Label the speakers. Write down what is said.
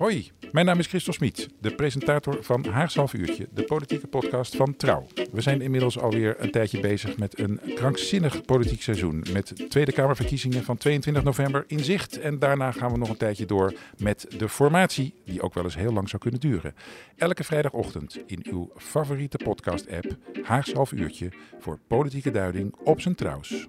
Speaker 1: Hoi, mijn naam is Christel Smit, de presentator van Haags Half Uurtje, de politieke podcast van Trouw. We zijn inmiddels alweer een tijdje bezig met een krankzinnig politiek seizoen. Met Tweede Kamerverkiezingen van 22 november in zicht. En daarna gaan we nog een tijdje door met de formatie, die ook wel eens heel lang zou kunnen duren. Elke vrijdagochtend in uw favoriete podcast-app Haags Half Uurtje voor politieke duiding op zijn trouws.